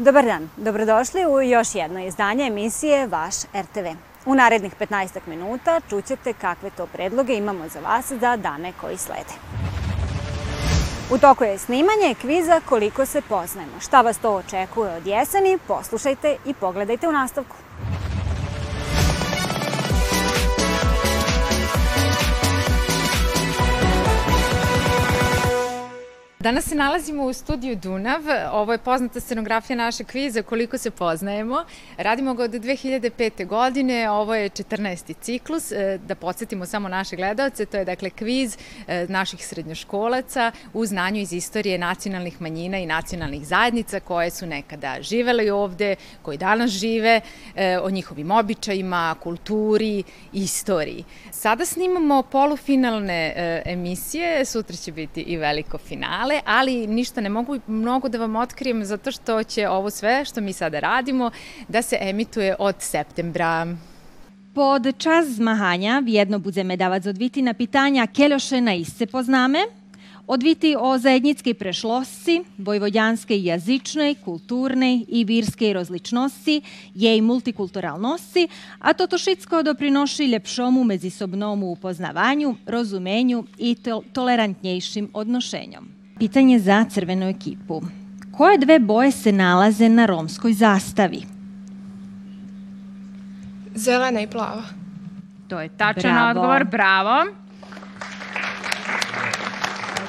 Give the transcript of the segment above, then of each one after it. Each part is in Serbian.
Dobar dan, dobrodošli u još jedno izdanje emisije Vaš RTV. U narednih 15 minuta čućete kakve to predloge imamo za vas za dane koji slede. U toku je snimanje kviza Koliko se poznajemo. Šta vas to očekuje od jeseni, poslušajte i pogledajte u nastavku. Danas se nalazimo u studiju Dunav. Ovo je poznata scenografija naše kviza Koliko se poznajemo. Radimo ga od 2005. godine. Ovo je 14. ciklus. E, da podsjetimo samo naše gledalce, to je dakle kviz e, naših srednjoškolaca u znanju iz istorije nacionalnih manjina i nacionalnih zajednica koje su nekada živele ovde, koji danas žive, e, o njihovim običajima, kulturi, istoriji. Sada snimamo polufinalne emisije, sutra će biti i veliko finale finale, ali ništa ne mogu mnogo da vam otkrijem zato što će ovo sve što mi sada radimo da se emituje od septembra. Pod čas zmahanja jedno budeme davať odviti na pitanja keľoše na isce poznáme, odviti o zajednickej prešlosti, vojvodjanskej jazičnej, kulturnej i virskej rozličnosti, jej multikulturalnosti, a toto šitsko doprinoši ljepšomu mezisobnomu upoznavanju, rozumenju i to tolerantnjejšim odnošenjom. Pitanje za crvenu ekipu. Koje dve boje se nalaze na romskoj zastavi? Zelena i plava. To je tačan bravo. odgovor, bravo.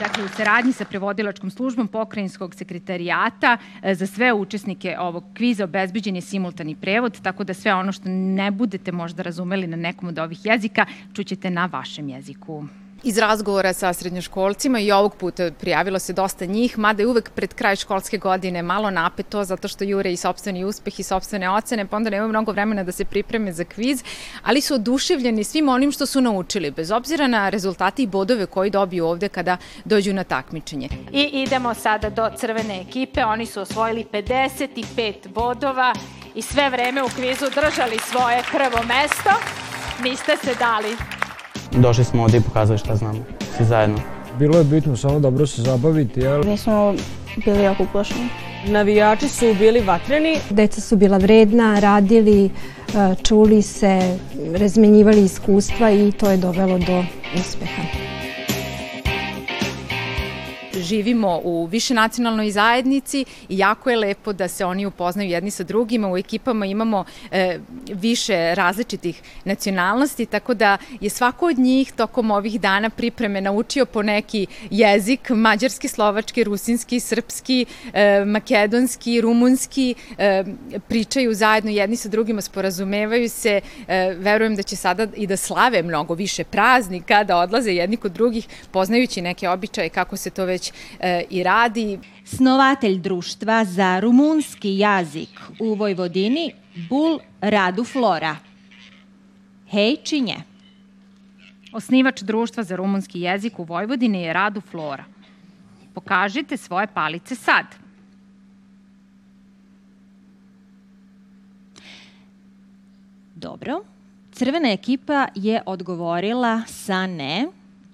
Dakle, u saradnji sa prevodilačkom službom pokrajinskog sekretarijata e, za sve učesnike ovog kviza obezbeđen je simultani prevod, tako da sve ono što ne budete možda razumeli na nekom od ovih jezika, čućete na vašem jeziku iz razgovora sa srednjoškolcima i ovog puta prijavilo se dosta njih, mada je uvek pred kraj školske godine malo napeto zato što jure i sobstveni uspeh i sobstvene ocene, pa onda nemaju mnogo vremena da se pripreme za kviz, ali su oduševljeni svim onim što su naučili, bez obzira na rezultati i bodove koji dobiju ovde kada dođu na takmičenje. I idemo sada do crvene ekipe, oni su osvojili 55 bodova i sve vreme u kvizu držali svoje prvo mesto. Niste se dali. Došli smo ovde i pokazali šta znamo, svi zajedno. Bilo je bitno samo dobro se zabaviti, jel? Mi smo bili jako uplašeni. Navijači su bili vatreni. Deca su bila vredna, radili, e, čuli se, razmenjivali iskustva i to je dovelo do uspeha živimo u višenacionalnoj zajednici i jako je lepo da se oni upoznaju jedni sa drugima. U ekipama imamo e, više različitih nacionalnosti, tako da je svako od njih tokom ovih dana pripreme naučio po neki jezik, mađarski, slovački, rusinski, srpski, e, makedonski, rumunski, e, pričaju zajedno jedni sa drugima, sporazumevaju se, e, verujem da će sada i da slave mnogo više praznika, da odlaze jedni kod drugih, poznajući neke običaje kako se to već e, i radi. Snovatelj društva za rumunski jazik u Vojvodini, Bul Radu Flora. Hej, činje. Osnivač društva za rumunski jezik u Vojvodini je Radu Flora. Pokažite svoje palice sad. Dobro. Crvena ekipa je odgovorila sa ne,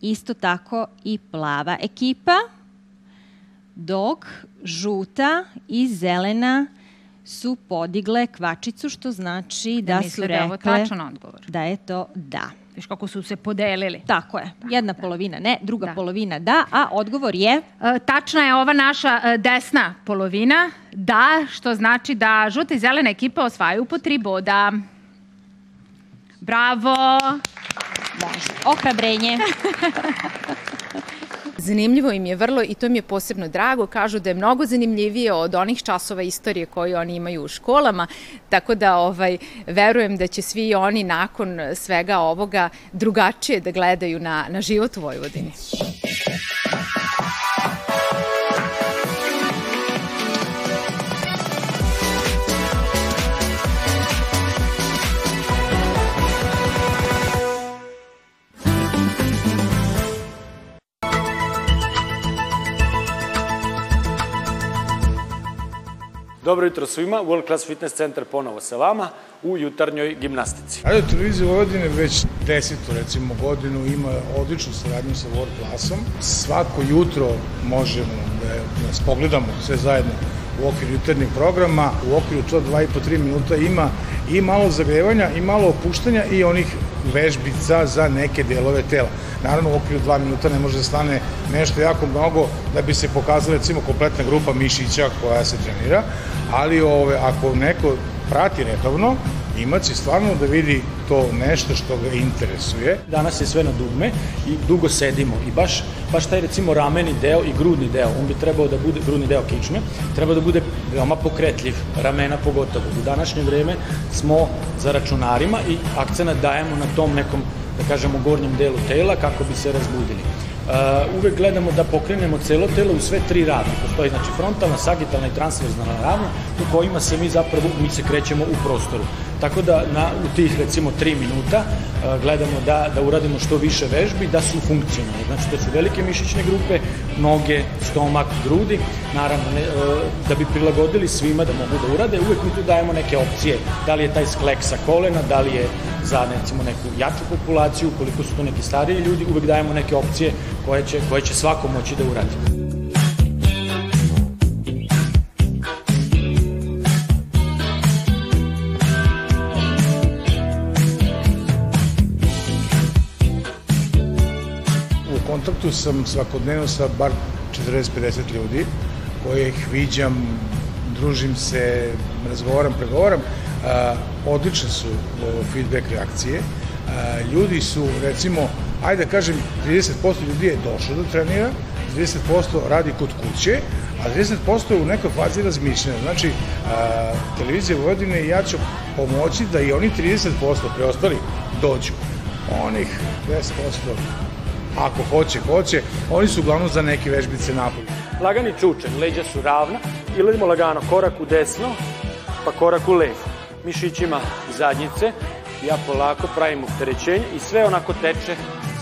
isto tako i plava ekipa dok žuta i zelena su podigle kvačicu, što znači da, da su rekle... Da je ovo tačan odgovor. Da je to da. Viš kako su se podelili. Tako je. Jedna da. polovina ne, druga da. polovina da, a odgovor je... E, tačna je ova naša e, desna polovina da, što znači da žuta i zelena ekipa osvajaju po tri boda. Bravo! Može. Ohrabrenje. Zanimljivo im je vrlo i to mi je posebno drago. Kažu da je mnogo zanimljivije od onih časova istorije koje oni imaju u školama, tako da ovaj, verujem da će svi oni nakon svega ovoga drugačije da gledaju na, na život u Vojvodini. Dobro jutro svima, World Class Fitness Center ponovo sa vama u jutarnjoj gimnastici. Radio Televizija Vojvodine već desetu, recimo, godinu ima odličnu saradnju sa World Classom. Svako jutro možemo da nas pogledamo sve zajedno u okviru jutarnjeg programa, u okviru to 2,5-3 minuta ima i malo zagrevanja i malo opuštanja i onih vežbica za neke delove tela. Naravno, u okviru 2 minuta ne može da stane nešto jako mnogo da bi se pokazala recimo kompletna grupa mišića koja se trenira, ali ove, ako neko prati redovno, imaće stvarno da vidi to nešto što ga interesuje. Danas je sve na dugme i dugo sedimo i baš, baš taj recimo rameni deo i grudni deo, on bi trebao da bude, grudni deo kičme, treba da bude veoma pokretljiv, ramena pogotovo. U današnje vreme smo za računarima i akcenat dajemo na tom nekom, da kažemo, gornjem delu tela kako bi se razbudili. Uh, uvek gledamo da pokrenemo celo telo u sve tri ravne. Postoji znači frontalna, sagitalna i transverzalna ravna u kojima se mi zapravo mi se krećemo u prostoru. Tako da na, u tih recimo 3 minuta uh, gledamo da, da uradimo što više vežbi, da su funkcionalne. Znači da su velike mišićne grupe, noge, stomak, grudi, naravno ne, uh, da bi prilagodili svima da mogu da urade, uvek mi tu dajemo neke opcije, da li je taj sklek sa kolena, da li je za recimo neku jaču populaciju, koliko su to neki stariji ljudi, uvek dajemo neke opcije koje će, koje će svako moći da uradi. Kontaktu sam svakodnevno sa bar 40-50 ljudi ih viđam, družim se, razgovaram, pregovaram. odlične su feedback reakcije. ljudi su, recimo, ajde da kažem, 30% ljudi je došlo da trenira, 30% radi kod kuće, a 30% je u nekoj fazi razmišljanja. Znači, televizija Vojvodine i ja ću pomoći da i oni 30% preostali dođu. Onih 10% ako hoće, hoće. Oni su uglavnom za neke vežbice napolje. Lagani čučen, leđa su ravna i ledimo lagano korak u desno, pa korak u levo. Mišićima zadnjice, ja polako pravim opterećenje i sve onako teče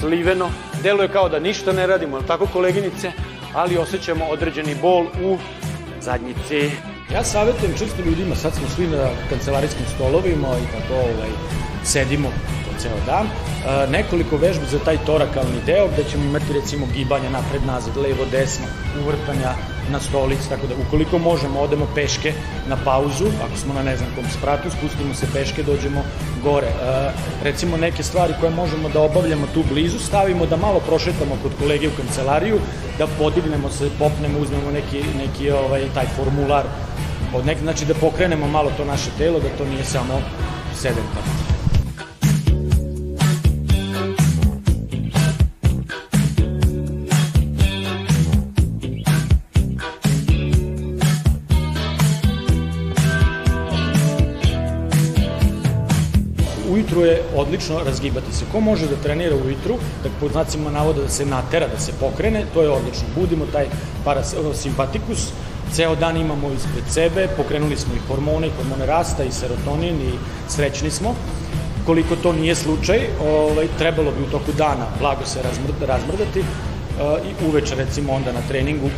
sliveno. Deluje kao da ništa ne radimo, ali tako koleginice? Ali osjećamo određeni bol u zadnjici. Ja savjetujem često ljudima, sad smo svi na kancelarijskim stolovima i tako ovaj, sedimo ceo dan. E, nekoliko vežbi za taj torakalni deo gde ćemo imati recimo gibanja napred, nazad, levo, desno, uvrtanja na stolici, tako da ukoliko možemo odemo peške na pauzu, ako smo na ne znam kom spratu, spustimo se peške, dođemo gore. E, recimo neke stvari koje možemo da obavljamo tu blizu, stavimo da malo prošetamo kod kolege u kancelariju, da podignemo se, popnemo, uzmemo neki, neki ovaj, taj formular od nek, znači da pokrenemo malo to naše telo, da to nije samo sedentarno. Odlično razgibati se. Ko može da trenira ujutru, da po znacima navoda da se natera, da se pokrene, to je odlično. Budimo taj parasimpatikus, ceo dan imamo ispred sebe, pokrenuli smo i hormone, i hormone rasta, i serotonin, i srećni smo. Koliko to nije slučaj, ovaj, trebalo bi u toku dana blago se razmrdati uh, i uveče recimo onda na treningu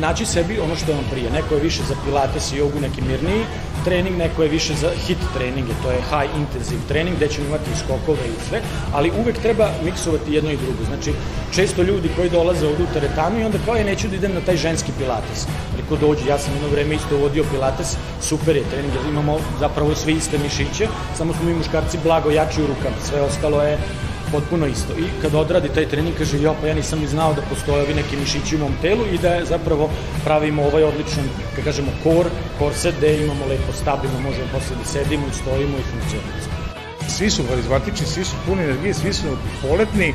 naći sebi ono što on prije. Neko je više za pilates i jogu, neki mirniji trening, neko je više za hit treninge, to je high intensive trening, gde ćemo imati skokove i sve, ali uvek treba miksovati jedno i drugo. Znači, često ljudi koji dolaze ovde u teretanu i onda kao je neću da idem na taj ženski pilates. Ali ko dođe, ja sam jedno vreme isto vodio pilates, super je trening, jer imamo zapravo svi iste mišiće, samo smo mi muškarci blago jači u rukama, sve ostalo je potpuno isto. I kad odradi taj trening, kaže, jo, pa ja nisam ni znao da postoje ovi neki mišići u mom telu i da je zapravo pravimo ovaj odličan, kad kažemo, kor, korset, gde imamo lepo stabilno, možemo posle da sedimo i stojimo i funkcioniramo. Svi su harizmatični, svi su puni energije, svi su poletni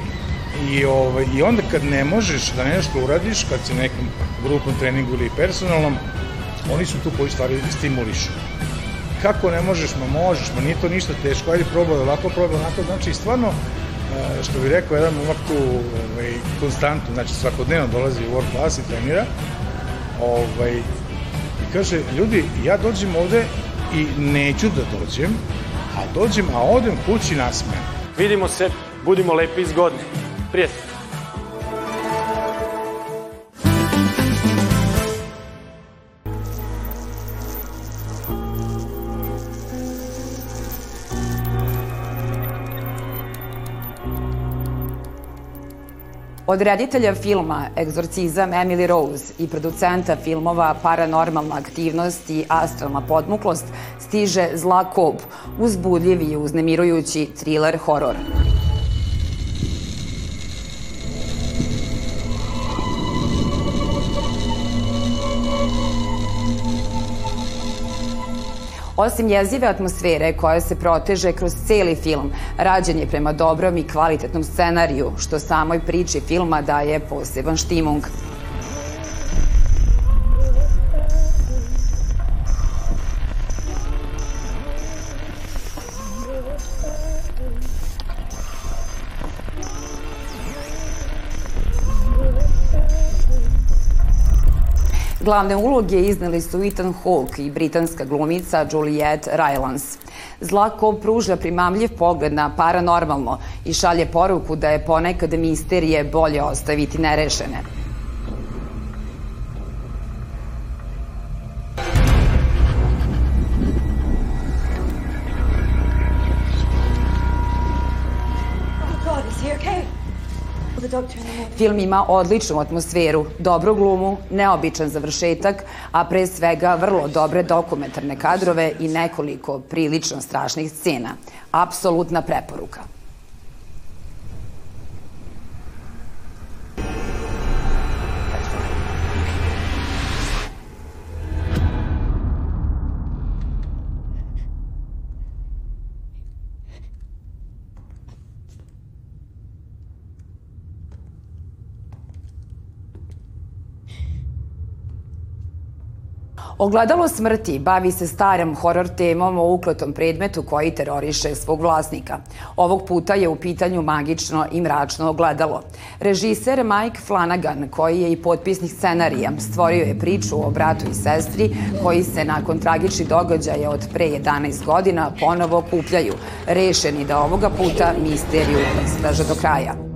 i, ovaj, i onda kad ne možeš da nešto uradiš, kad si nekom grupnom treningu ili personalnom, oni su tu koji stvari stimulišu kako ne možeš, ma možeš, ma nije to ništa teško, ajde probaj ovako, probaj onako, znači stvarno što bi rekao jedan momak tu ovaj, konstantno, znači svakodnevno dolazi u world class i trenira ovaj, i kaže, ljudi, ja dođem ovde i neću da dođem, a dođem, a odem kući nasmen. Vidimo se, budimo lepi i zgodni. Prijatno. Od reditelja filma Egzorcizam Emily Rose i producenta filmova Paranormalna aktivnost i Astralna podmuklost stiže Zla kob, uzbudljiv i uznemirujući thriller horor. Osim jezive atmosfere koja se proteže kroz celi film, rađen je prema dobrom i kvalitetnom scenariju, što samoj priči filma daje poseban štimung. Glavne uloge izneli su Ethan Hawke i britanska glumica Juliette Rylance. Zlako pruža primamljiv pogled na paranormalno i šalje poruku da je ponekad misterije bolje ostaviti nerešene. Film ima odličnu atmosferu, dobru glumu, neobičan završetak, a pre svega vrlo dobre dokumentarne kadrove i nekoliko prilično strašnih scena. Apsolutna preporuka. Ogledalo smrti bavi se starom horor temom o ukletom predmetu koji teroriše svog vlasnika. Ovog puta je u pitanju magično i mračno ogledalo. Režiser Mike Flanagan, koji je i potpisnik scenarija, stvorio je priču o bratu i sestri koji se nakon tragičnih događaja od pre 11 godina ponovo kupljaju, rešeni da ovoga puta misteriju istraže do kraja.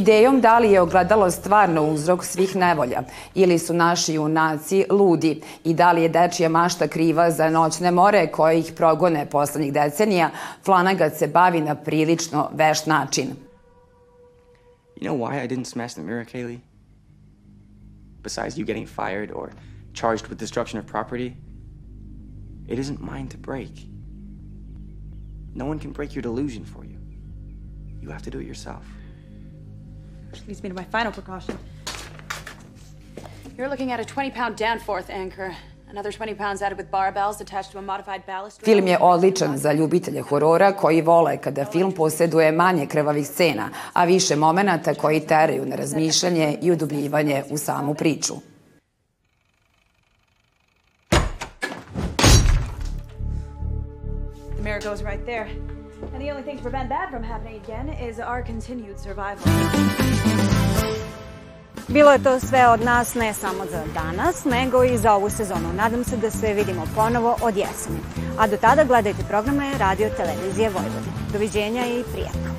Idejom da li je ogledalo stvarno uzrok svih nevolja ili su naši junaci ludi i da li je dečija mašta kriva za noćne more koje ih progone poslednjih decenija, Flanagan se bavi na prilično veš način. You know why I didn't smash the mirror, Kaylee? Besides you getting fired or charged with destruction of property, it isn't mine to break. No one can break your delusion for you. You have to do it yourself. Which leads me to my final precaution. You're looking at a 20-pound Danforth anchor. Another 20 pounds added with barbells attached to a modified ballast. Film je odličan za ljubitelje horora koji vole kada film posjeduje manje krvavih scena, a više momenata koji teraju na razmišljanje i udubljivanje u samu priču. The mirror goes right there. And the only thing to prevent that from happening again is our continued survival. Bilo je to sve od nas, ne samo za danas, nego i za ovu sezonu. Nadam se da se vidimo ponovo od jeseni. A do tada gledajte programe Radio Televizije Vojvodine. Doviđenja i prijatno.